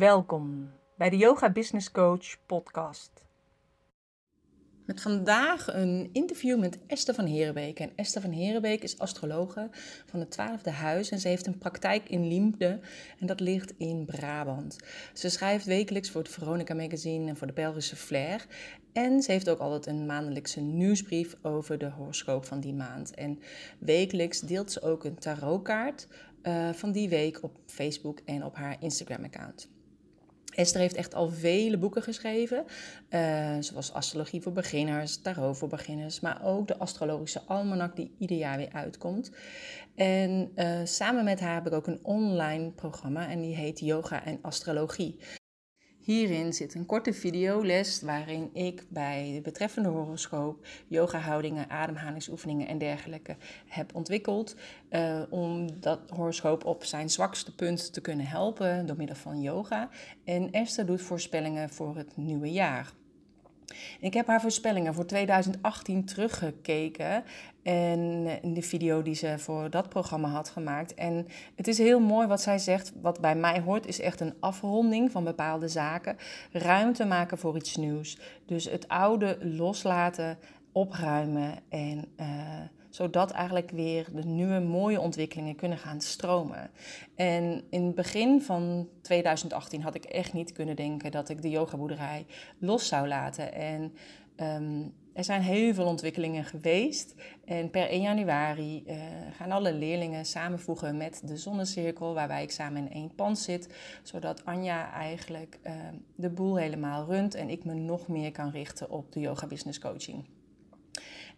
Welkom bij de Yoga Business Coach podcast. Met vandaag een interview met Esther van Herenbeek. En Esther van Herenbeek is astrologe van het twaalfde huis en ze heeft een praktijk in Liemde en dat ligt in Brabant. Ze schrijft wekelijks voor het Veronica Magazine en voor de Belgische Flair. En ze heeft ook altijd een maandelijkse nieuwsbrief over de horoscoop van die maand. En wekelijks deelt ze ook een tarotkaart uh, van die week op Facebook en op haar Instagram-account. Esther heeft echt al vele boeken geschreven, uh, zoals Astrologie voor Beginners, Tarot voor Beginners, maar ook de Astrologische Almanak die ieder jaar weer uitkomt. En uh, samen met haar heb ik ook een online programma en die heet Yoga en Astrologie. Hierin zit een korte videoles waarin ik bij de betreffende horoscoop yoga-houdingen, ademhalingsoefeningen en dergelijke heb ontwikkeld. Uh, om dat horoscoop op zijn zwakste punt te kunnen helpen door middel van yoga. En Esther doet voorspellingen voor het nieuwe jaar. Ik heb haar voorspellingen voor 2018 teruggekeken. En eh, in de video die ze voor dat programma had gemaakt. En het is heel mooi wat zij zegt. Wat bij mij hoort, is echt een afronding van bepaalde zaken. Ruimte maken voor iets nieuws. Dus het oude loslaten, opruimen en. Uh, zodat eigenlijk weer de nieuwe mooie ontwikkelingen kunnen gaan stromen. En in het begin van 2018 had ik echt niet kunnen denken dat ik de yogaboerderij los zou laten. En ehm, er zijn heel veel ontwikkelingen geweest. En per 1 januari uh, gaan alle leerlingen samenvoegen met de zonnecirkel, waarbij ik samen in één pand zit. Zodat Anja eigenlijk uh, de boel helemaal runt en ik me nog meer kan richten op de yoga business coaching.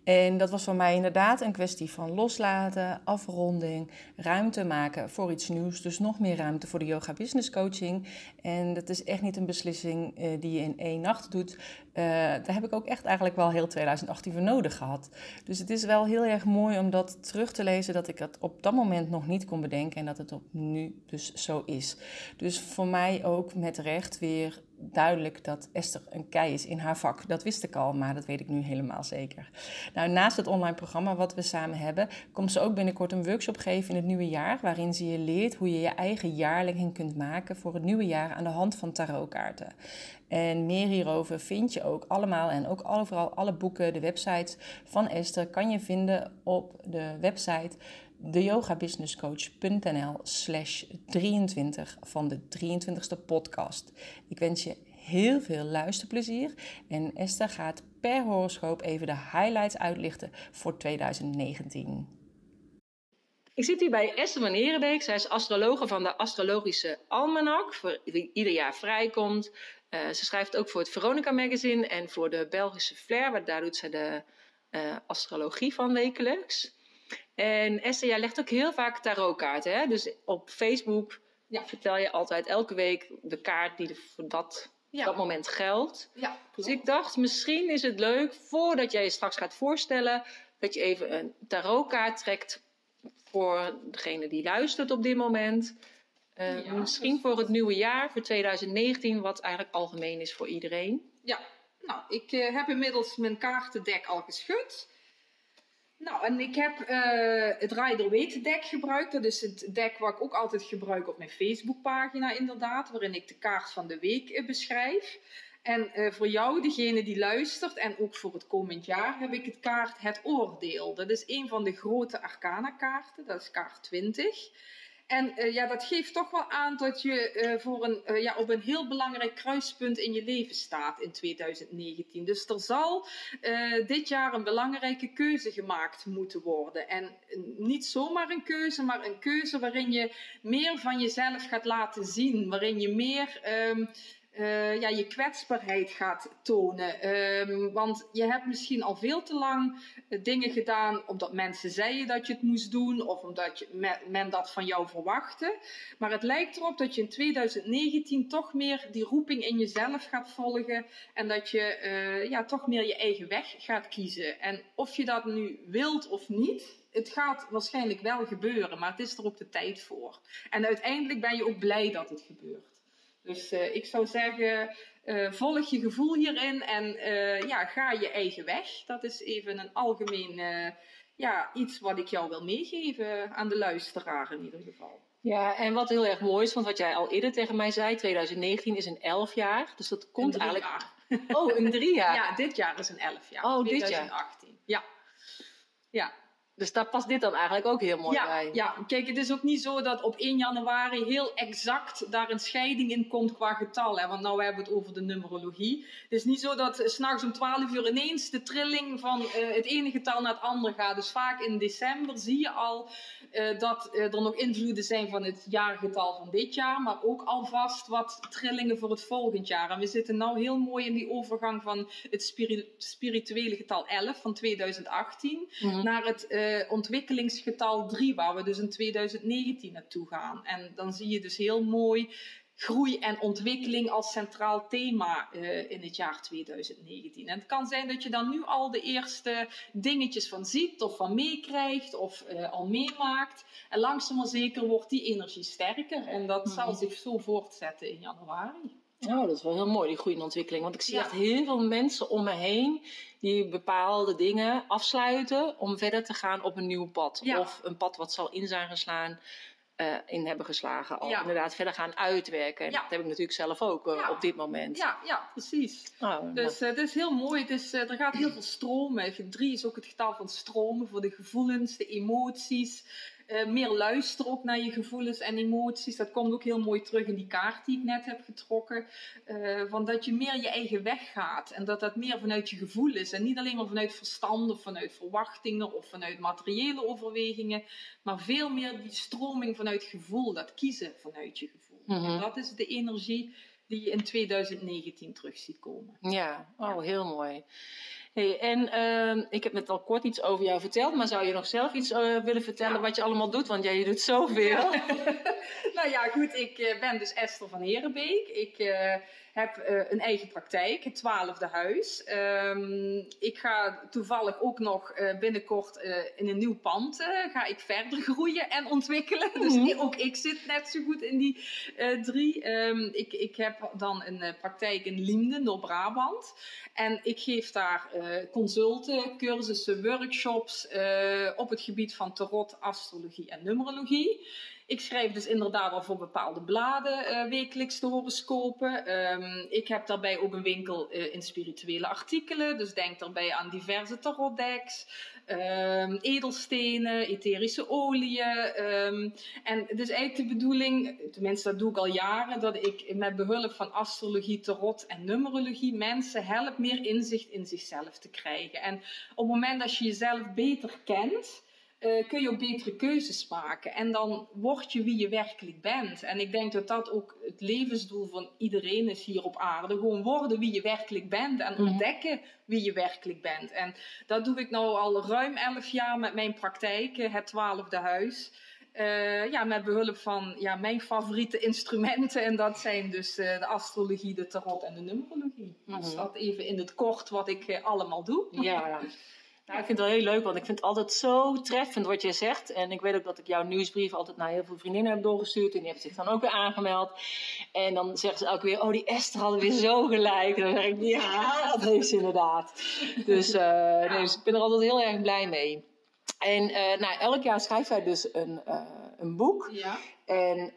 En dat was voor mij inderdaad een kwestie van loslaten, afronding, ruimte maken voor iets nieuws. Dus nog meer ruimte voor de yoga business coaching. En dat is echt niet een beslissing uh, die je in één nacht doet. Uh, daar heb ik ook echt eigenlijk wel heel 2018 voor nodig gehad. Dus het is wel heel erg mooi om dat terug te lezen, dat ik dat op dat moment nog niet kon bedenken en dat het op nu dus zo is. Dus voor mij ook met recht weer duidelijk dat Esther een kei is in haar vak. Dat wist ik al, maar dat weet ik nu helemaal zeker. Nou, naast het online programma wat we samen hebben, komt ze ook binnenkort een workshop geven in het nieuwe jaar, waarin ze je leert hoe je je eigen jaarlegging kunt maken voor het nieuwe jaar aan de hand van tarotkaarten. En meer hierover vind je ook allemaal en ook overal alle boeken, de websites van Esther kan je vinden op de website deyogabusinesscoach.nl slash 23 van de 23ste podcast. Ik wens je heel veel luisterplezier en Esther gaat per horoscoop even de highlights uitlichten voor 2019. Ik zit hier bij Esther van Herenbeek. Zij is astrologe van de Astrologische Almanak, die ieder jaar vrijkomt. Uh, ze schrijft ook voor het Veronica Magazine en voor de Belgische Flair, daar doet ze de uh, astrologie van wekelijks. En Esther, jij legt ook heel vaak tarotkaarten. Hè? Dus op Facebook ja. vertel je altijd elke week de kaart die voor dat, dat moment geldt. Ja, dus ik dacht, misschien is het leuk, voordat jij je straks gaat voorstellen, dat je even een tarotkaart trekt voor degene die luistert op dit moment. Uh, misschien voor het nieuwe jaar, voor 2019, wat eigenlijk algemeen is voor iedereen. Ja, nou, ik uh, heb inmiddels mijn kaartendek al geschud. Nou, en ik heb uh, het Rider Weet deck gebruikt. Dat is het deck wat ik ook altijd gebruik op mijn Facebookpagina inderdaad. Waarin ik de kaart van de week beschrijf. En voor jou, degene die luistert, en ook voor het komend jaar, heb ik het kaart Het Oordeel. Dat is een van de grote arcana kaarten. Dat is kaart 20. En uh, ja, dat geeft toch wel aan dat je uh, voor een, uh, ja, op een heel belangrijk kruispunt in je leven staat in 2019. Dus er zal dit jaar een belangrijke keuze gemaakt moeten worden. En niet zomaar een keuze, maar een keuze waarin je meer van jezelf gaat laten zien. Waarin je meer. Um, uh, ja, je kwetsbaarheid gaat tonen. Um, want je hebt misschien al veel te lang uh, dingen gedaan omdat mensen zeiden dat je het moest doen of omdat je, me, men dat van jou verwachtte. Maar het lijkt erop dat je in 2019 toch meer die roeping in jezelf gaat volgen en dat je uh, ja, toch meer je eigen weg gaat kiezen. En of je dat nu wilt of niet, het gaat waarschijnlijk wel gebeuren, maar het is er ook de tijd voor. En uiteindelijk ben je ook blij dat het gebeurt. Dus uh, ik zou zeggen, uh, volg je gevoel hierin en uh, ja, ga je eigen weg. Dat is even een algemeen ja, iets wat ik jou wil meegeven aan de luisteraar in ieder geval. Ja, en wat heel erg mooi is, want wat jij al eerder tegen mij zei, 2019 is een 11 jaar. Dus dat komt eigenlijk. Jaar. Oh, een drie jaar. Ja, dit jaar is een 11 jaar. Oh, 2018. dit jaar. Ja. Ja. Dus daar past dit dan eigenlijk ook heel mooi ja, bij. Ja, kijk, het is ook niet zo dat op 1 januari heel exact daar een scheiding in komt qua getal. Hè? Want nou hebben we het over de numerologie. Het is niet zo dat s'nachts om 12 uur ineens de trilling van uh, het ene getal naar het andere gaat. Dus vaak in december zie je al uh, dat uh, er nog invloeden zijn van het jaargetal van dit jaar. Maar ook alvast wat trillingen voor het volgend jaar. En we zitten nou heel mooi in die overgang van het spiri spirituele getal 11 van 2018 mm -hmm. naar het ontwikkelingsgetal 3, waar we dus in 2019 naartoe gaan. En dan zie je dus heel mooi groei en ontwikkeling als centraal thema uh, in het jaar 2019. En het kan zijn dat je dan nu al de eerste dingetjes van ziet of van meekrijgt of uh, al meemaakt. En langzaam maar zeker wordt die energie sterker en dat mm -hmm. zal zich zo voortzetten in januari. Oh, dat is wel heel mooi, die groeiende ontwikkeling. Want ik zie ja. echt heel veel mensen om me heen die bepaalde dingen afsluiten om verder te gaan op een nieuw pad. Ja. Of een pad wat zal in zijn geslaan, uh, in hebben geslagen. Al Ja. inderdaad verder gaan uitwerken. En Ja. dat heb ik natuurlijk zelf ook uh, Ja. op dit moment. Ja, ja, precies. Oh, Dus eh, het is heel mooi. Het is, eh, er gaat heel veel stromen. Drie is ook het getal van stromen voor de gevoelens, de emoties. Eh, meer luisteren ook naar je gevoelens en emoties. Dat komt ook heel mooi terug in die kaart die ik net heb getrokken. Eh, van dat je meer je eigen weg gaat. En dat dat meer vanuit je gevoel is. En niet alleen maar vanuit verstand of vanuit verwachtingen of vanuit materiële overwegingen. Maar veel meer die stroming vanuit gevoel. Dat kiezen vanuit je gevoel. Mhm. En dat is de energie die je in 2019 terug ziet komen. Ja, oh, heel mooi. Hey, en ehm, ik heb net al kort iets over jou verteld, maar zou je nog zelf iets eh, willen vertellen Ja. wat je allemaal doet? Want jij je doet zoveel. nou ja, goed, ik eh, ben dus Esther van Herenbeek. Ik eh, heb eh, een eigen praktijk, het twaalfde huis. Ehm, ik ga toevallig ook nog eh, binnenkort eh, in een nieuw pand ga ik verder groeien en ontwikkelen. Dus Mhm. ook ik zit net zo goed in die drie. Ehm, ik, ik heb dan een praktijk in Liemden, Noord-Brabant. En ik geef daar consulten, cursussen, workshops op het gebied van tarot, astrologie en numerologie. Ik schrijf dus inderdaad al voor bepaalde bladen eh, wekelijks de horoscopen. Ehm, ik heb daarbij ook een winkel eh, in spirituele artikelen. Dus denk daarbij aan diverse tarotdecks, ehm, edelstenen, etherische oliën. ehm, en het is eigenlijk de bedoeling, tenminste dat doe ik al jaren, dat ik met behulp van astrologie, tarot en numerologie mensen help meer inzicht in zichzelf te krijgen. En op het moment dat je jezelf beter kent, eh, kun je ook betere keuzes maken. En dan word je wie je werkelijk bent. En ik denk dat dat ook het levensdoel van iedereen is hier op aarde. Gewoon worden wie je werkelijk bent en Mhm. ontdekken wie je werkelijk bent. En dat doe ik nou al ruim elf jaar met mijn praktijk, eh, het twaalfde huis. Eh, ja, met behulp van ja, mijn favoriete instrumenten. En dat zijn dus de astrologie, de tarot en de numerologie. Dus Mhm. dat even in het kort wat ik allemaal doe. Ja. Nou, ik vind het wel heel leuk, want ik vind het altijd zo treffend wat je zegt. En ik weet ook dat ik jouw nieuwsbrief altijd naar heel veel vriendinnen heb doorgestuurd. En die hebben zich dan ook weer aangemeld. En dan zeggen ze elke weer, oh die Esther hadden weer zo gelijk. En dan zeg ik, ja, dat heeft ze inderdaad. Dus, eh, nee, dus ik ben er altijd heel erg blij mee. En eh, nou, elk jaar schrijft zij dus een, eh, een boek. Ja. En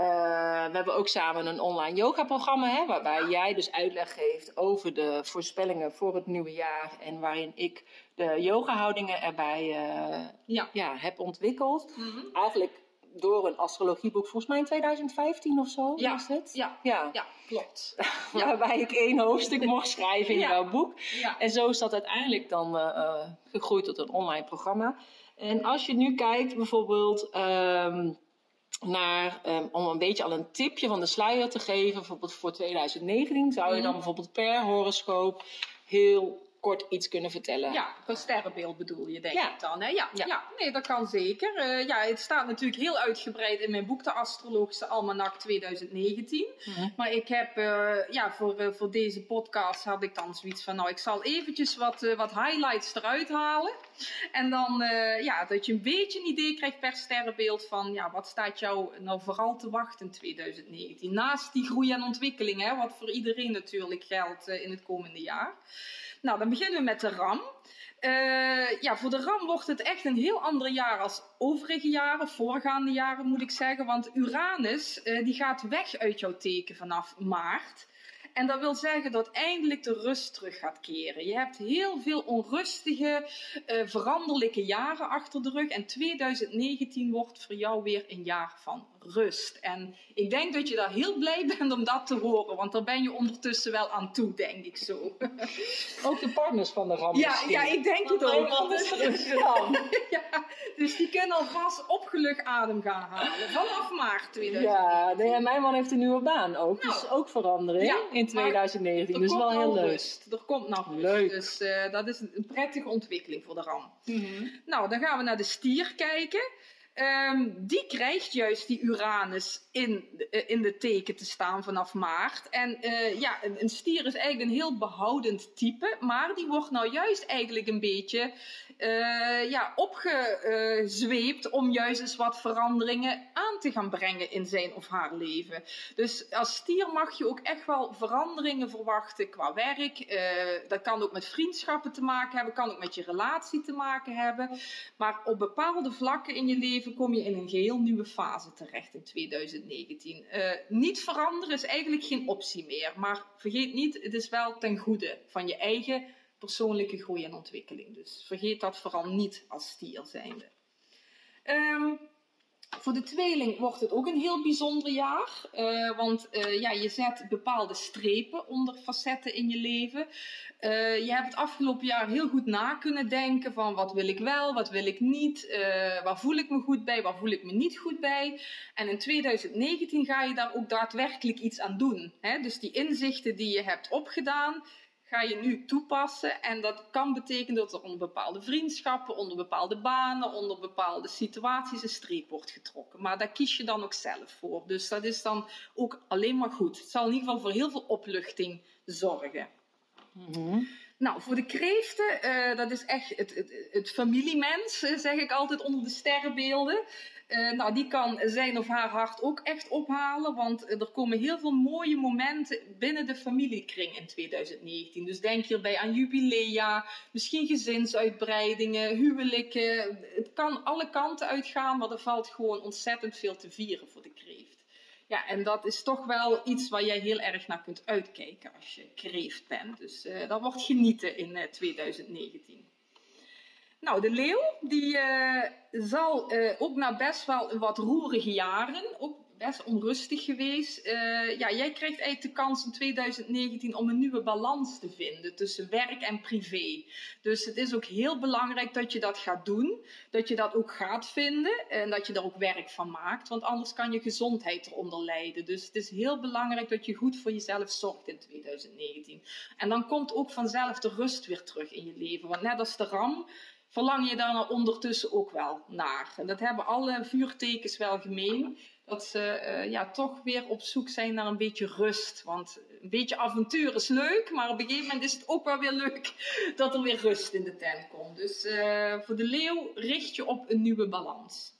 we hebben ook samen een online yoga-programma, hè, waarbij jij dus uitleg geeft over de voorspellingen voor het nieuwe jaar. En waarin ik de yoga-houdingen erbij eh, Ja. ja, heb ontwikkeld. Mhm. Eigenlijk door een astrologieboek, volgens mij in 2015 of zo Ja. was het. Ja. Ja. Ja, klopt. Waarbij ik één hoofdstuk mocht schrijven in Ja. jouw boek. En zo is dat uiteindelijk dan eh, eh, gegroeid tot een online programma. En als je nu kijkt bijvoorbeeld ehm, naar, ehm, om een beetje al een tipje van de sluier te geven, bijvoorbeeld voor 2019, zou je dan Mhm. bijvoorbeeld per horoscoop heel kort iets kunnen vertellen. Ja, per sterrenbeeld bedoel je, denk Ja. ik dan. Hè? Ja, Ja. ja. nee, dat kan zeker. Eh, ja, het staat natuurlijk heel uitgebreid in mijn boek, De Astrologische Almanak 2019. Mhm. Maar ik heb, eh, ja, voor, eh, voor deze podcast had ik dan zoiets van, nou, ik zal eventjes wat, wat highlights eruit halen. En dan, ja, dat je een beetje een idee krijgt per sterrenbeeld van, ja, wat staat jou nou vooral te wachten in 2019? Naast die groei en ontwikkeling, hè, wat voor iedereen natuurlijk geldt in het komende jaar. Nou, dan beginnen we met de RAM. uh, ja, voor de RAM wordt het echt een heel ander jaar als overige jaren, voorgaande jaren moet ik zeggen. Want Uranus uh, die gaat weg uit jouw teken vanaf maart. En dat wil zeggen dat eindelijk de rust terug gaat keren. Je hebt heel veel onrustige, uh, veranderlijke jaren achter de rug. En 2019 wordt voor jou weer een jaar van rust. En ik denk dat je daar heel blij bent om dat te horen, want daar ben je ondertussen wel aan toe, denk ik zo. Ook de partners van de ram. Ja, ja, ik denk het ook. ja, dus die kunnen alvast opgelucht adem gaan halen vanaf maart 2019. Ja, nee, mijn man heeft een nieuwe baan ook, dus nou, ook verandering ja, in 2019. Dus wel heel leuk. Rust. Er komt nog leuk. Dus uh, dat is een prettige ontwikkeling voor de ram. Mm -hmm. Nou, dan gaan we naar de stier kijken. Um, die krijgt juist die Uranus in, uh, in de teken te staan vanaf maart. En uh, ja, een, stier is eigenlijk een heel behoudend type, maar die wordt nou juist eigenlijk een beetje uh, ja, opgezweept om juist eens wat veranderingen aan te gaan brengen in zijn of haar leven. Dus als stier mag je ook echt wel veranderingen verwachten qua werk. Uh, dat kan ook met vriendschappen te maken hebben, kan ook met je relatie te maken hebben. Maar op bepaalde vlakken in je leven kom je in een geheel nieuwe fase terecht in 2019. Uh, eh, niet veranderen is eigenlijk geen optie meer. Maar vergeet niet, het is wel ten goede van je eigen persoonlijke groei en ontwikkeling. Dus vergeet dat vooral niet als stier zijnde. Um, voor de tweeling wordt het ook een heel bijzonder jaar. Uh, want uh, ja, je zet bepaalde strepen onder facetten in je leven. Uh, je hebt het afgelopen jaar heel goed na kunnen denken van wat wil ik wel, wat wil ik niet, waar voel ik me goed bij, waar voel ik me niet goed bij. En in 2019 ga je daar ook daadwerkelijk iets aan doen. Hè? Dus die inzichten die je hebt opgedaan, ga je nu toepassen. En dat kan betekenen dat er onder bepaalde vriendschappen, onder bepaalde banen, onder bepaalde situaties een streep wordt getrokken. Maar daar kies je dan ook zelf voor. Dus dat is dan ook alleen maar goed. Het zal in ieder geval voor heel veel opluchting zorgen. Mm Nou, voor de kreeften, uh, dat is echt het, het, het familiemens, zeg ik altijd onder de sterrenbeelden. Uh, nou, die kan zijn of haar hart ook echt ophalen, want er komen heel veel mooie momenten binnen de familiekring in 2019. Dus denk hierbij aan jubilea, misschien gezinsuitbreidingen, huwelijken. Het kan alle kanten uitgaan, maar er valt gewoon ontzettend veel te vieren voor de kreeft. Ja, en dat is toch wel iets waar jij heel erg naar kunt uitkijken als je kreeft bent. Dus uh, dat wordt genieten in uh, eh, 2019. Nou, de leeuw die uh, zal uh, ook na best wel wat roerige jaren, ook best onrustig geweest. Uh, ja, jij krijgt eigenlijk de kans in 2019 om een nieuwe balans te vinden tussen werk en privé. Dus het is ook heel belangrijk dat je dat gaat doen, dat je dat ook gaat vinden en dat je er ook werk van maakt, want anders kan je gezondheid eronder lijden. Dus het is heel belangrijk dat je goed voor jezelf zorgt in 2019. En dan komt ook vanzelf de rust weer terug in je leven, want net als de ram verlang je daar ondertussen ook wel naar. En dat hebben alle vuurtekens wel gemeen. Dat ze uh, ja, toch weer op zoek zijn naar een beetje rust. Want een beetje avontuur is leuk, maar op een gegeven moment is het ook wel weer leuk dat er weer rust in de tent komt. Dus uh, voor de leeuw richt je op een nieuwe balans.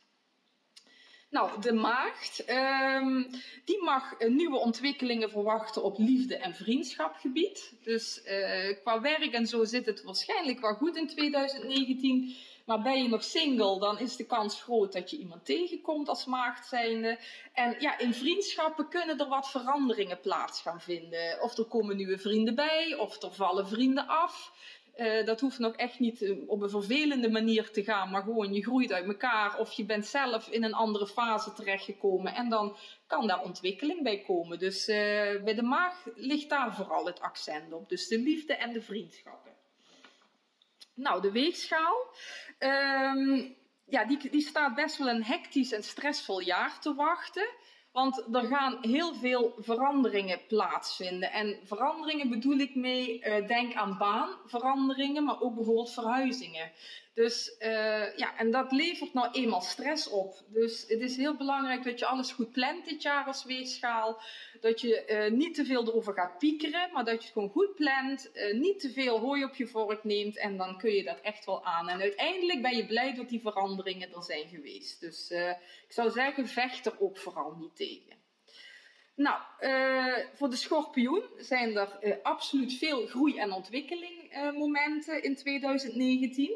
Nou, de maagd, um, die mag nieuwe ontwikkelingen verwachten op liefde- en vriendschapgebied. Dus uh, qua werk en zo zit het waarschijnlijk wel goed in 2019. Maar ben je nog single, dan is de kans groot dat je iemand tegenkomt als maagd zijnde. En ja, in vriendschappen kunnen er wat veranderingen plaats gaan vinden. Of er komen nieuwe vrienden bij, of er vallen vrienden af. Uh, dat hoeft nog echt niet uh, op een vervelende manier te gaan, maar gewoon je groeit uit elkaar of je bent zelf in een andere fase terechtgekomen en dan kan daar ontwikkeling bij komen. Dus uh, bij de maag ligt daar vooral het accent op. Dus de liefde en de vriendschappen. Nou, de weegschaal. Um, ja, die, die staat best wel een hectisch en stressvol jaar te wachten. Want er gaan heel veel veranderingen plaatsvinden. En veranderingen bedoel ik mee, uh, denk aan baanveranderingen, maar ook bijvoorbeeld verhuizingen. Dus uh, ja, en dat levert nou eenmaal stress op. Dus het is heel belangrijk dat je alles goed plant dit jaar als weegschaal. Dat je uh, niet te veel erover gaat piekeren, maar dat je het gewoon goed plant. Uh, niet te veel hooi op je vork neemt en dan kun je dat echt wel aan. En uiteindelijk ben je blij dat die veranderingen er zijn geweest. Dus ik zou zeggen, vecht er ook vooral niet tegen. Nou, uh, voor de schorpioen zijn er uh, absoluut veel groei en ontwikkeling momenten in 2019.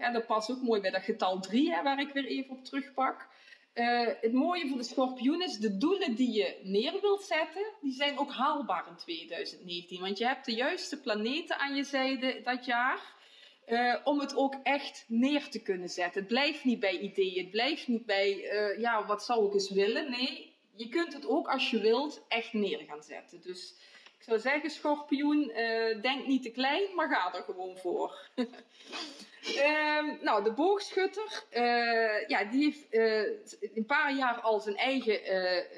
En dat past ook mooi bij dat getal 3, hè, waar ik weer even op terugpak. Uh, het mooie voor de schorpioen is, de doelen die je neer wilt zetten, die zijn ook haalbaar in 2019. Want je hebt de juiste planeten aan je zijde dat jaar. Uh, om het ook echt neer te kunnen zetten. Het blijft niet bij ideeën, het blijft niet bij, uh, ja, wat zou ik eens willen? Nee, je kunt het ook als je wilt echt neer gaan zetten. Dus ik zou zeggen, schorpioen, denk niet te klein, maar ga er gewoon voor. Um, nou, de boogschutter, uh, ja, die heeft uh, een paar jaar al zijn eigen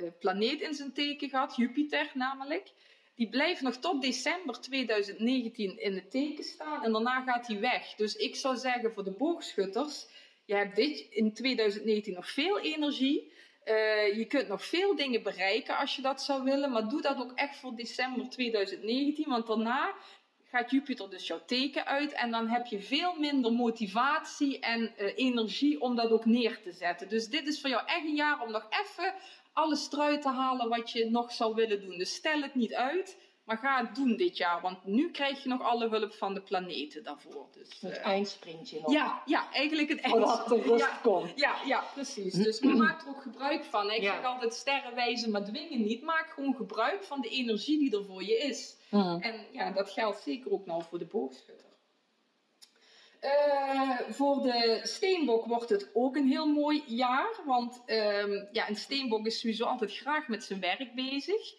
uh, planeet in zijn teken gehad, Jupiter namelijk. Die blijft nog tot december 2019 in het teken staan en daarna gaat hij weg. Dus ik zou zeggen voor de boogschutters, je hebt dit in 2019 nog veel energie. je kunt nog veel dingen bereiken als je dat zou willen, maar doe dat ook echt voor december 2019, want daarna gaat Jupiter dus jouw teken uit en dan heb je veel minder motivatie en uh, energie om dat ook neer te zetten. Dus dit is voor jou echt een jaar om nog even alles eruit te halen wat je nog zou willen doen. Dus stel het niet uit, maar ga het doen dit jaar, want nu krijg je nog alle hulp van de planeten daarvoor. Dus, het uh, eindsprintje nog. Ja, ja, eigenlijk het eindsprintje. Voordat de rust ja, komt. Ja, ja, precies. Dus maar maak er ook gebruik van. Ik ja. zeg altijd sterren wijzen, maar dwingen niet. Maak gewoon gebruik van de energie die er voor je is. Mm. En ja, dat geldt zeker ook nou voor de boogschutter. Uh, voor de steenbok wordt het ook een heel mooi jaar. Want um, ja, een steenbok is sowieso altijd graag met zijn werk bezig.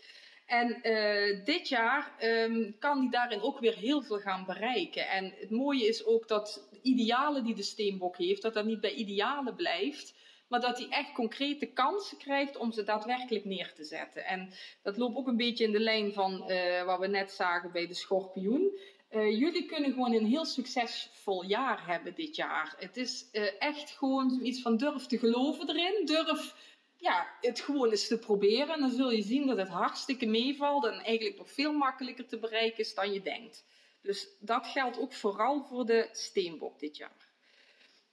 En uh, dit jaar um, kan hij daarin ook weer heel veel gaan bereiken. En het mooie is ook dat de idealen die de steenbok heeft, dat dat niet bij idealen blijft. Maar dat hij echt concrete kansen krijgt om ze daadwerkelijk neer te zetten. En dat loopt ook een beetje in de lijn van uh, wat we net zagen bij de schorpioen. Uh, jullie kunnen gewoon een heel succesvol jaar hebben dit jaar. Het is echt gewoon zoiets van durf te geloven erin. Durf ja, het gewoon eens te proberen. En dan zul je zien dat het hartstikke meevalt en eigenlijk nog veel makkelijker te bereiken is dan je denkt. Dus dat geldt ook vooral voor de steenbok dit jaar.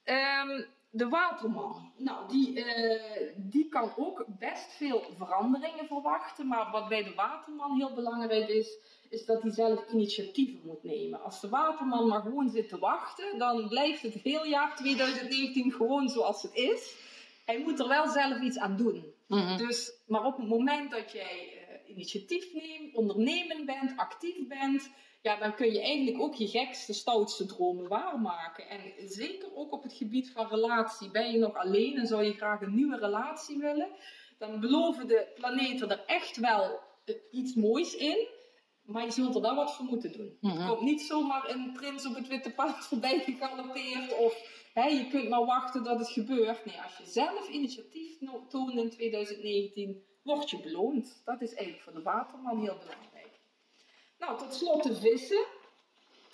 Um, de waterman, nou, die, uh, die kan ook best veel veranderingen verwachten. Maar wat bij de waterman heel belangrijk is, is dat hij zelf initiatieven moet nemen. Als de waterman maar gewoon zit te wachten, dan blijft het heel jaar 2019 gewoon zoals het is. Hij moet er wel zelf iets aan doen. Mm-hmm. dus, maar op het moment dat jij uh, initiatief neemt, ondernemen bent, actief bent, ja, dan kun je eigenlijk ook je gekste, stoutste dromen waarmaken. En zeker ook op het gebied van relatie. Ben je nog alleen en zou je graag een nieuwe relatie willen? Dan beloven de planeten er echt wel uh, iets moois in. Maar je zult er wel wat voor moeten doen. Er komt niet zomaar een prins op het witte paard voorbij gegalopeerd. Of je kunt maar wachten dat het gebeurt. Nee, als je zelf initiatief toont in 2019, word je beloond. Dat is eigenlijk voor de waterman heel belangrijk. Nou, tot slot de vissen.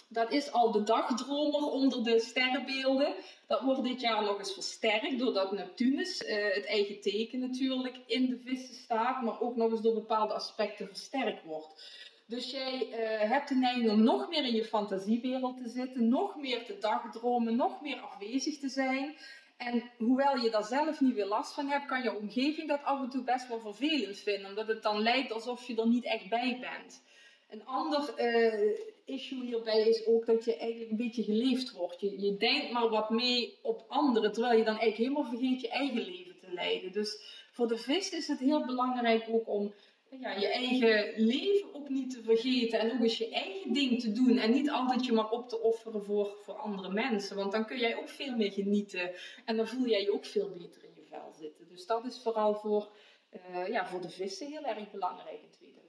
Dat is al de dagdromer onder de sterrenbeelden. Dat wordt dit jaar nog eens versterkt doordat Neptunus, uh, het eigen teken natuurlijk, in de vissen staat, maar ook nog eens door bepaalde aspecten versterkt wordt. Dus jij uh, hebt de neiging om nog meer in je fantasiewereld te zitten, nog meer te dagdromen, nog meer afwezig te zijn. En hoewel je daar zelf niet weer last van hebt, kan je omgeving dat af en toe best wel vervelend vinden, omdat het dan lijkt alsof je er niet echt bij bent. Een ander uh, issue hierbij is ook dat je eigenlijk een beetje geleefd wordt. Je, je denkt maar wat mee op anderen, terwijl je dan eigenlijk helemaal vergeet je eigen leven te leiden. Dus voor de vis is het heel belangrijk ook om ja, je eigen leven ook niet te vergeten en ook eens je eigen ding te doen en niet altijd je maar op te offeren voor, voor andere mensen. Want dan kun jij ook veel meer genieten en dan voel jij je ook veel beter in je vel zitten. Dus dat is vooral voor, uh, ja, voor de vissen heel erg belangrijk in 2020.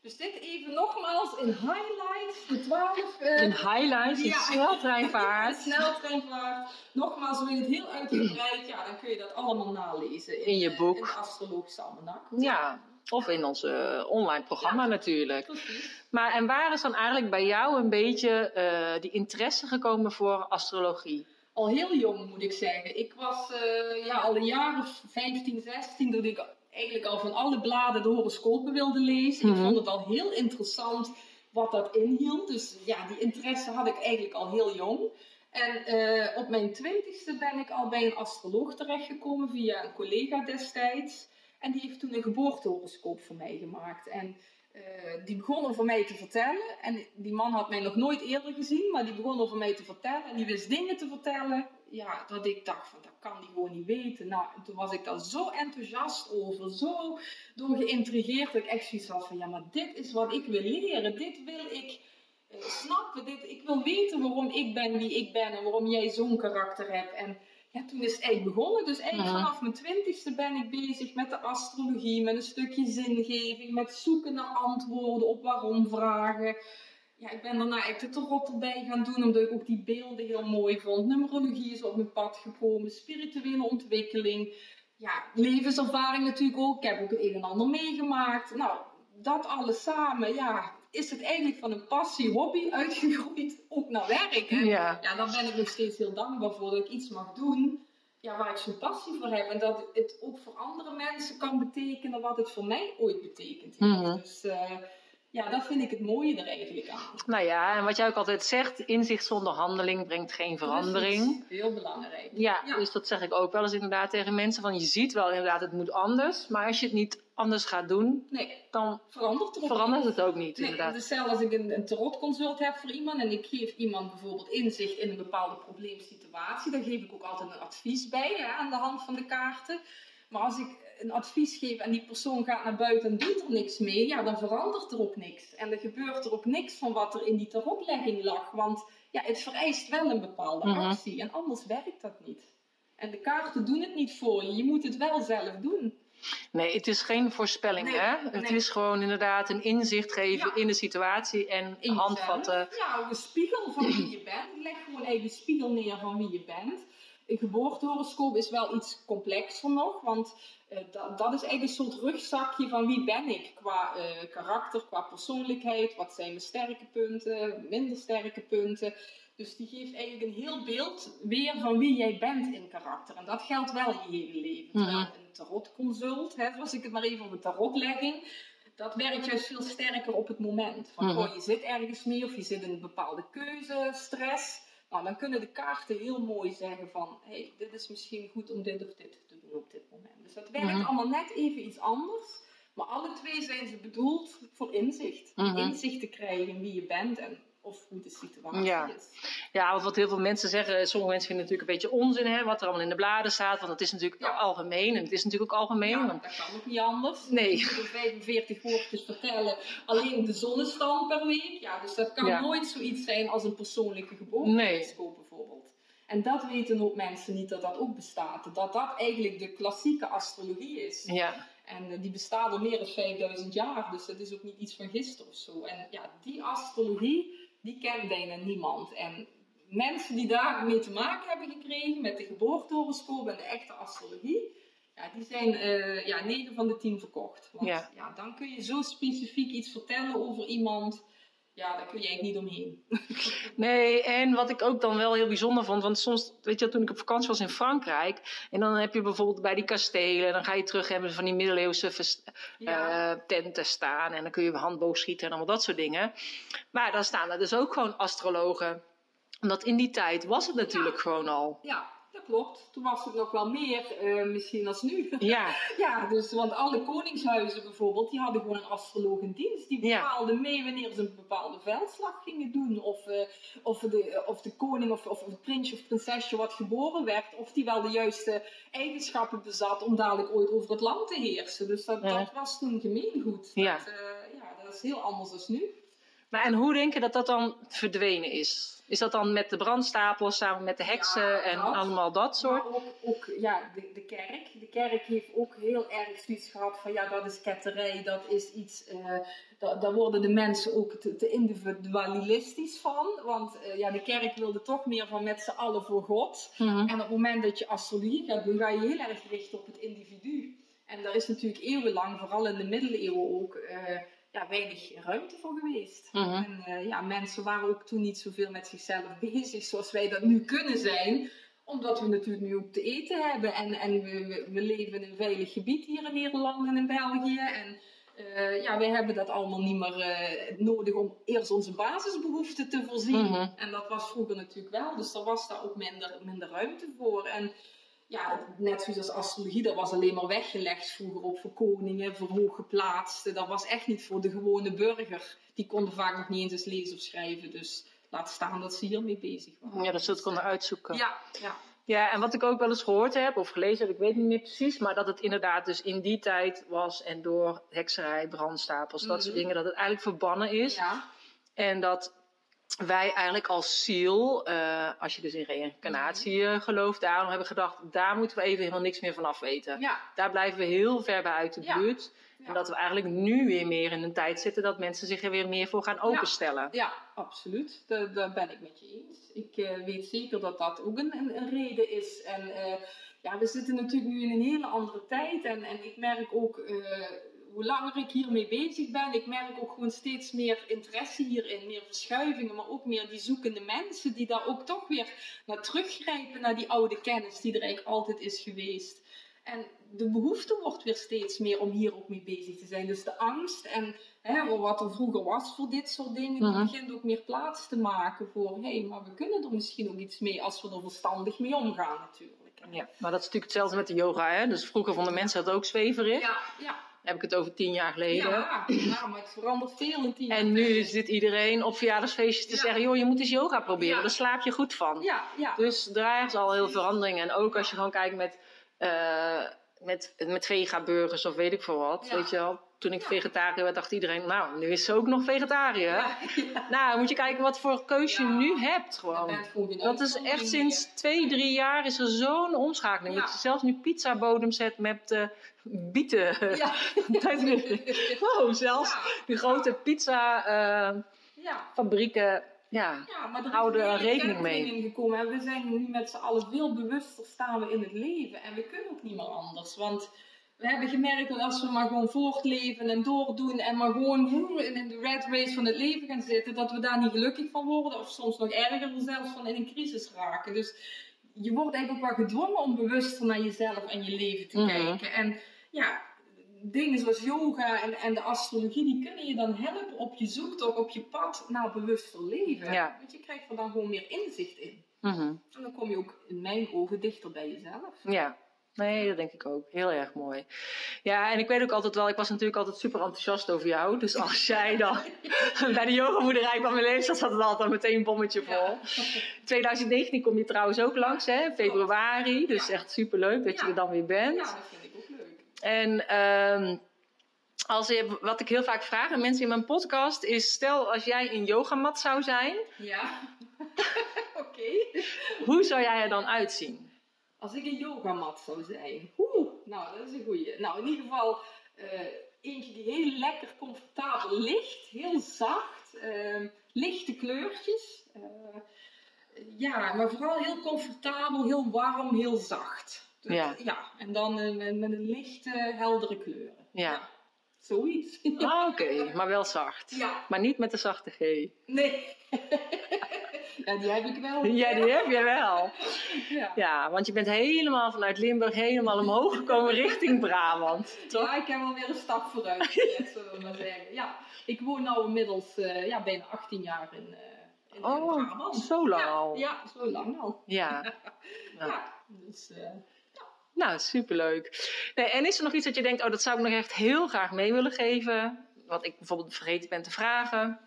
Dus dit even nogmaals in highlights, de 12. Uh, in highlights, ja, sneltreinvaart. sneltreinvaart. Nogmaals, wil je het heel uitgebreid, ja, dan kun je dat allemaal nalezen. In, in je boek. In de Astrologische Almanak. Ja, of in ons online programma ja, natuurlijk. Precies. Maar en waar is dan eigenlijk bij jou een beetje uh, die interesse gekomen voor astrologie? Al heel jong moet ik zeggen. Ik was uh, ja, al een jaar of 15, 16 toen ik eigenlijk al van alle bladen de horoscopen wilde lezen. Ik mhm. vond het al heel interessant wat dat inhield. Dus ja, die interesse had ik eigenlijk al heel jong. En uh, op mijn twintigste ben ik al bij een astroloog terechtgekomen via een collega destijds. En die heeft toen een geboortehoroscoop voor mij gemaakt. En eh, die begon over mij te vertellen. En die man had mij nog nooit eerder gezien, maar die begon over mij te vertellen. En die wist dingen te vertellen, ja, dat ik dacht van, dat kan die gewoon niet weten. Nou, toen was ik daar zo enthousiast over, zo door geïntrigeerd, dat ik echt zoiets had van, ja, maar dit is wat ik wil leren. Dit wil ik uh, snappen. Dit, ik wil weten waarom ik ben wie ik ben en waarom jij zo'n karakter hebt. En ja, toen is het eigenlijk begonnen. Dus eigenlijk vanaf mijn twintigste ben ik bezig met de astrologie, met een stukje zingeving, met zoeken naar antwoorden op waarom vragen. Ja, ik ben daarna de tarot erbij gaan doen, omdat ik ook die beelden heel mooi vond. Numerologie is op mijn pad gekomen, spirituele ontwikkeling. Ja, levenservaring natuurlijk ook. Ik heb ook het een en ander meegemaakt. Nou, dat alles samen, ja, is het eigenlijk van een passie, hobby uitgegroeid, ook naar werk. Ja. ja, daar ben ik nog steeds heel dankbaar voor dat ik iets mag doen ja, waar ik zo'n passie voor heb. En dat het ook voor andere mensen kan betekenen wat het voor mij ooit betekent heeft. Mhm. Dus uh, ja, dat vind ik het mooie er eigenlijk aan. Nou ja, en wat jij ook altijd zegt, inzicht zonder handeling brengt geen verandering. heel belangrijk. Ja, ja, dus dat zeg ik ook wel eens inderdaad tegen mensen. Van je ziet wel inderdaad, het moet anders. Maar als je het niet anders gaat doen, nee, dan verandert, het, verandert het ook niet. Nee, inderdaad. Dus stel als ik een, een tarotconsult heb voor iemand en ik geef iemand bijvoorbeeld inzicht in een bepaalde probleemsituatie, dan geef ik ook altijd een advies bij hè, aan de hand van de kaarten. Maar als ik een advies geef en die persoon gaat naar buiten en doet er niks mee, ja, dan verandert er ook niks. En er gebeurt er ook niks van wat er in die tarotlegging lag. Want ja, het vereist wel een bepaalde mhm. actie en anders werkt dat niet. En de kaarten doen het niet voor je, je moet het wel zelf doen. Nee, het is geen voorspelling, hè? Het is gewoon inderdaad een inzicht geven in de situatie en handvatten. Ja, een spiegel van wie je bent. Leg gewoon even een spiegel neer van wie je bent. Een geboortehoroscoop is wel iets complexer nog, want dat, dat, is eigenlijk een soort rugzakje van wie ben ik qua uh, karakter, qua persoonlijkheid, wat zijn mijn sterke punten, minder sterke punten. Dus die geeft eigenlijk een heel beeld weer van wie jij bent in karakter. En dat geldt wel in je hele leven. Mm -hmm. Een tarotconsult, hè, was ik het maar even op een tarotlegging, dat werkt juist veel sterker op het moment. Van, mm je zit ergens mee of je zit in een bepaalde keuze, stress. Nou, dan kunnen de kaarten heel mooi zeggen van, hey, dit is misschien goed om dit of dit op dit moment. Dus dat werkt mhm. allemaal net even iets anders. Maar alle twee zijn ze bedoeld voor inzicht. Mhm. Inzicht te krijgen in wie je bent en of hoe de situatie ja. is. Ja, wat heel veel mensen zeggen, sommige mensen vinden het natuurlijk een beetje onzin, hè, wat er allemaal in de bladen staat, want het is natuurlijk algemeen en het is natuurlijk ook algemeen. Ja, dat kan ook niet anders. Nee. Je moet 45 woordjes vertellen, alleen de zonnestand per week. Ja, dus dat kan nooit zoiets zijn als een persoonlijke geboortehoroscoop nee. En dat weten ook mensen niet, dat dat ook bestaat. Dat dat eigenlijk de klassieke astrologie is. Ja. En uh, die bestaat al meer dan 5000 jaar, dus dat is ook niet iets van gisteren of zo. En ja, die astrologie, die kent bijna niemand. En mensen die daarmee te maken hebben gekregen met de geboortehoroscoop en de echte astrologie, ja, die zijn uh, ja, 9 van de 10 verkocht. Want ja. ja. dan kun je zo specifiek iets vertellen over iemand ja, daar kun je eigenlijk niet omheen. nee, en wat ik ook dan wel heel bijzonder vond, want soms, weet je, toen ik op vakantie was in Frankrijk, en dan heb je bijvoorbeeld bij die kastelen, en dan ga je terug hebben van die middeleeuwse uh, tenten staan, en dan kun je handboog schieten en allemaal dat soort dingen. Maar dan staan er dus ook gewoon astrologen. Omdat in die tijd was het natuurlijk gewoon al. Ja, klopt. Toen was het nog wel meer uh, misschien als nu. Ja. ja, dus want alle koningshuizen bijvoorbeeld, die hadden gewoon een astroloog in dienst. Die bepaalde mee wanneer ze een bepaalde veldslag gingen doen. Of, uh, of, de, of de koning of, of het prinsje of prinsesje wat geboren werd, of die wel de juiste eigenschappen bezat om dadelijk ooit over het land te heersen. Dus dat, dat was toen gemeengoed. Ja. Dat, uh, ja, dat is heel anders dan nu. Maar en hoe denk je dat dat dan verdwenen is? Is dat dan met de brandstapels samen met de heksen en allemaal dat soort? Maar ook, ook ja, de, de, kerk. De kerk heeft ook heel erg zoiets gehad van ja, dat is ketterij, dat is iets. Uh, daar worden de mensen ook te, te individualistisch van. Want uh, ja, de kerk wilde toch meer van met z'n allen voor God. Mhm. En op het moment dat je astrologie gaat doen, ga je heel erg richten op het individu. En daar is natuurlijk eeuwenlang, vooral in de middeleeuwen ook. Uh, ja, weinig ruimte voor geweest. Mhm. En uh, ja, mensen waren ook toen niet zoveel met zichzelf bezig zoals wij dat nu kunnen zijn. Omdat we natuurlijk nu ook te eten hebben. En, en we, we leven in een veilig gebied hier in Nederland en in België. En uh, ja, wij hebben dat allemaal niet meer uh, nodig om eerst onze basisbehoeften te voorzien. Mhm. En dat was vroeger natuurlijk wel. Dus er was daar ook minder, minder ruimte voor. En ja, net zoals astrologie, dat was alleen maar weggelegd vroeger op voor koningen, voor hooggeplaatsten. Dat was echt niet voor de gewone burger. Die konden vaak nog niet eens lezen of schrijven. Dus laat staan dat ze hiermee bezig waren. Ja, dat ze het konden uitzoeken. Ja, ja. Ja, en wat ik ook wel eens gehoord heb of gelezen heb, ik weet niet meer precies, maar dat het inderdaad dus in die tijd was en door hekserij, brandstapels, dat soort Mhm. dingen, dat het eigenlijk verbannen is. ja. En dat wij eigenlijk als ziel, eh, als je dus in reïncarnatie eh, gelooft, daarom hebben gedacht, daar moeten we even helemaal niks meer van af weten. ja. Daar blijven we heel ver bij uit de Ja. buurt. Ja. En dat we eigenlijk nu weer meer in een tijd zitten dat mensen zich er weer meer voor gaan openstellen. Ja, absoluut. Daar, ben ik met je eens. Ik eh, weet zeker dat dat ook een, een, een reden is. En ja, we zitten natuurlijk nu in een hele andere tijd. En, en ik merk ook, hoe langer ik hiermee bezig ben, ik merk ook gewoon steeds meer interesse hierin. Meer verschuivingen, maar ook meer die zoekende mensen die daar ook toch weer naar teruggrijpen. Naar die oude kennis die er eigenlijk altijd is geweest. En de behoefte wordt weer steeds meer om hier ook mee bezig te zijn. Dus de angst en hè, wat er vroeger was voor dit soort dingen, Mhm. die begint ook meer plaats te maken voor, hé, hey, maar we kunnen er misschien ook iets mee als we er verstandig mee omgaan natuurlijk. Ja, maar dat is natuurlijk hetzelfde met de yoga. Hè? Dus vroeger vonden mensen dat ook zweverig. Ja, ja, heb ik het over tien jaar geleden. ja, ja, maar het verandert veel in tien En jaar nu tijd. zit iedereen op verjaardagsfeestjes te Ja. zeggen: joh, je moet eens yoga proberen, Ja. daar slaap je goed van. Ja, ja. Dus daar is al heel verandering. En ook als je gewoon kijkt met, eh met, met vega-burgers of weet ik veel wat. Weet je wel, toen ik Ja. vegetariër werd, dacht iedereen: nou, nu is ze ook nog vegetariër. Ja, ja. Nou, moet je kijken wat voor keus je nu hebt gewoon. Dat is echt sinds twee, drie jaar is er zo'n omschakeling. Dat je zelfs nu pizzabodem zet met eh bieten. Ja. Wow, zelfs de grote pizza eh, ja. fabrieken. Ja, Ja, maar er Houden er rekening mee. gekomen. En we zijn nu met z'n allen veel bewuster staan we in het leven. En we kunnen ook niet meer anders. Want we hebben gemerkt dat als we maar gewoon voortleven en doordoen en maar gewoon in de red race van het leven gaan zitten, dat we daar niet gelukkig van worden. Of soms nog erger zelfs van in een crisis raken. Dus je wordt eigenlijk wel gedwongen om bewuster naar jezelf en je leven te Mhm. kijken. En ja, dingen zoals yoga en, en de astrologie, die kunnen je dan helpen op je zoektocht, op je pad naar bewuster leven. Ja. Want je krijgt er dan gewoon meer inzicht in. Mhm. En dan kom je ook in mijn ogen dichter bij jezelf. ja. Nee, dat denk ik ook. Heel erg mooi. Ja, en ik weet ook altijd wel, ik was natuurlijk altijd super enthousiast over jou. Dus als jij dan bij de yogamoederij kwam in Lelystad, zat het altijd meteen een bommetje vol. Ja. 2019 kom je trouwens ook langs, hè? Februari. Dus Ja. echt super leuk dat je er dan weer bent. ja, dat vind ik ook leuk. En ehm, als je, wat ik heel vaak vraag aan mensen in mijn podcast is: stel als jij een yogamat zou zijn, Ja, oké. hoe zou jij er dan uitzien? Als ik een yogamat zou zijn. Oeh, nou, dat is een goeie. Nou, in ieder geval eh, eentje die heel lekker comfortabel ligt. Heel zacht. ehm, lichte kleurtjes. eh, ja, maar vooral heel comfortabel, heel warm, heel zacht. Dus, Ja. ja. En dan met, met een lichte, heldere kleuren. Ja. Zoiets. Ah, Oké, maar wel zacht. Ja. Maar niet met de zachte G. Nee. ja, die heb ik wel. Ja, die heb je wel. Ja. Ja, want je bent helemaal vanuit Limburg helemaal omhoog gekomen richting Brabant. Toch? Ja, ik heb alweer een stap vooruit gezet, zullen we maar zeggen. Ja, ik woon nu inmiddels eh, ja, bijna 18 jaar in, eh in, in Oh, Brabant. zo lang ja, al. Ja, zo lang al. Ja. Ja, Ja. dus eh, Nou, superleuk. Nee, en is er nog iets dat je denkt, oh, dat zou ik nog echt heel graag mee willen geven? Wat ik bijvoorbeeld vergeten ben te vragen.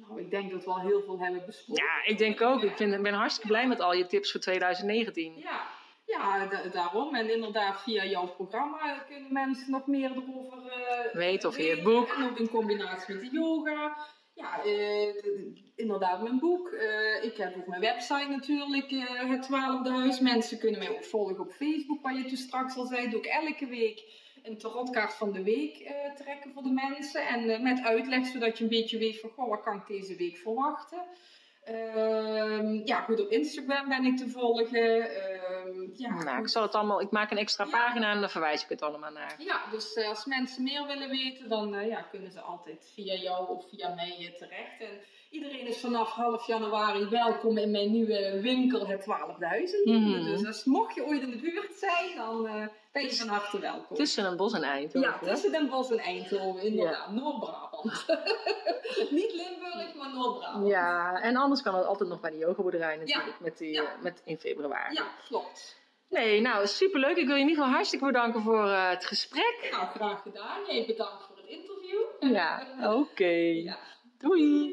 Nou, ik denk dat we al heel veel hebben besproken. Ja, ik denk ook. Ik vind, ben hartstikke blij met al je tips voor 2019. Ja, ja da- daarom. En inderdaad, via jouw programma kunnen mensen nog meer erover uh, Weten of via het boek. En ook in combinatie met de yoga. Ja, eh, inderdaad mijn boek. Eh, ik heb ook mijn website natuurlijk, het Twaalfde Huis. Mensen kunnen mij ook volgen op Facebook, waar je toen straks al zei. Doe ik elke week een tarotkaart van de week eh, trekken voor de mensen. En eh, met uitleg, zodat je een beetje weet van, goh, wat kan ik deze week verwachten. Ehm, ja, goed, op Instagram ben ik te volgen. Ehm, ja, Nou, ik zal het allemaal, ik maak een extra Ja. pagina en dan verwijs ik het allemaal naar. Ja, dus eh, als mensen meer willen weten, dan ja, kunnen ze altijd via jou of via mij terecht. En iedereen is vanaf half januari welkom in mijn nieuwe winkel, het Twaalfde Huizen. Mhm. Dus als, mocht je ooit in de buurt zijn, dan eh, van harte welkom. Tussen een bos en Eindhoven. ja, tussen Den Bosch en Eindhoven, inderdaad. Noord-Brabant. Niet Limburg, maar Noord-Brabant. Ja, en anders kan het altijd nog bij de yogaboerderij natuurlijk, met die, Ja. eh, met in februari. Ja, klopt. Nee, nou superleuk. Ik wil je in ieder geval hartstikke bedanken voor uh, het gesprek. Nou, graag gedaan. Jij bedankt voor het interview. Ja, oké. Doei.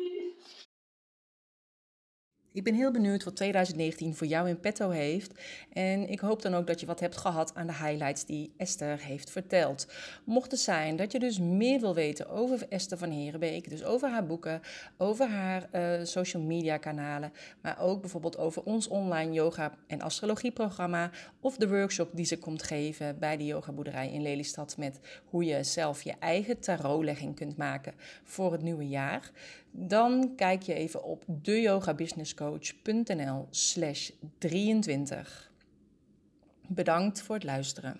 Ik ben heel benieuwd wat 2019 voor jou in petto heeft. En ik hoop dan ook dat je wat hebt gehad aan de highlights die Esther heeft verteld. Mocht het zijn dat je dus meer wil weten over Esther van Herenbeek, dus over haar boeken, over haar uh, social media kanalen, maar ook bijvoorbeeld over ons online yoga en astrologie programma of de workshop die ze komt geven bij de yogaboerderij in Lelystad met hoe je zelf je eigen tarotlegging kunt maken voor het nieuwe jaar dan kijk je even op deyogabusinesscoach.nl slash 23. Bedankt voor het luisteren.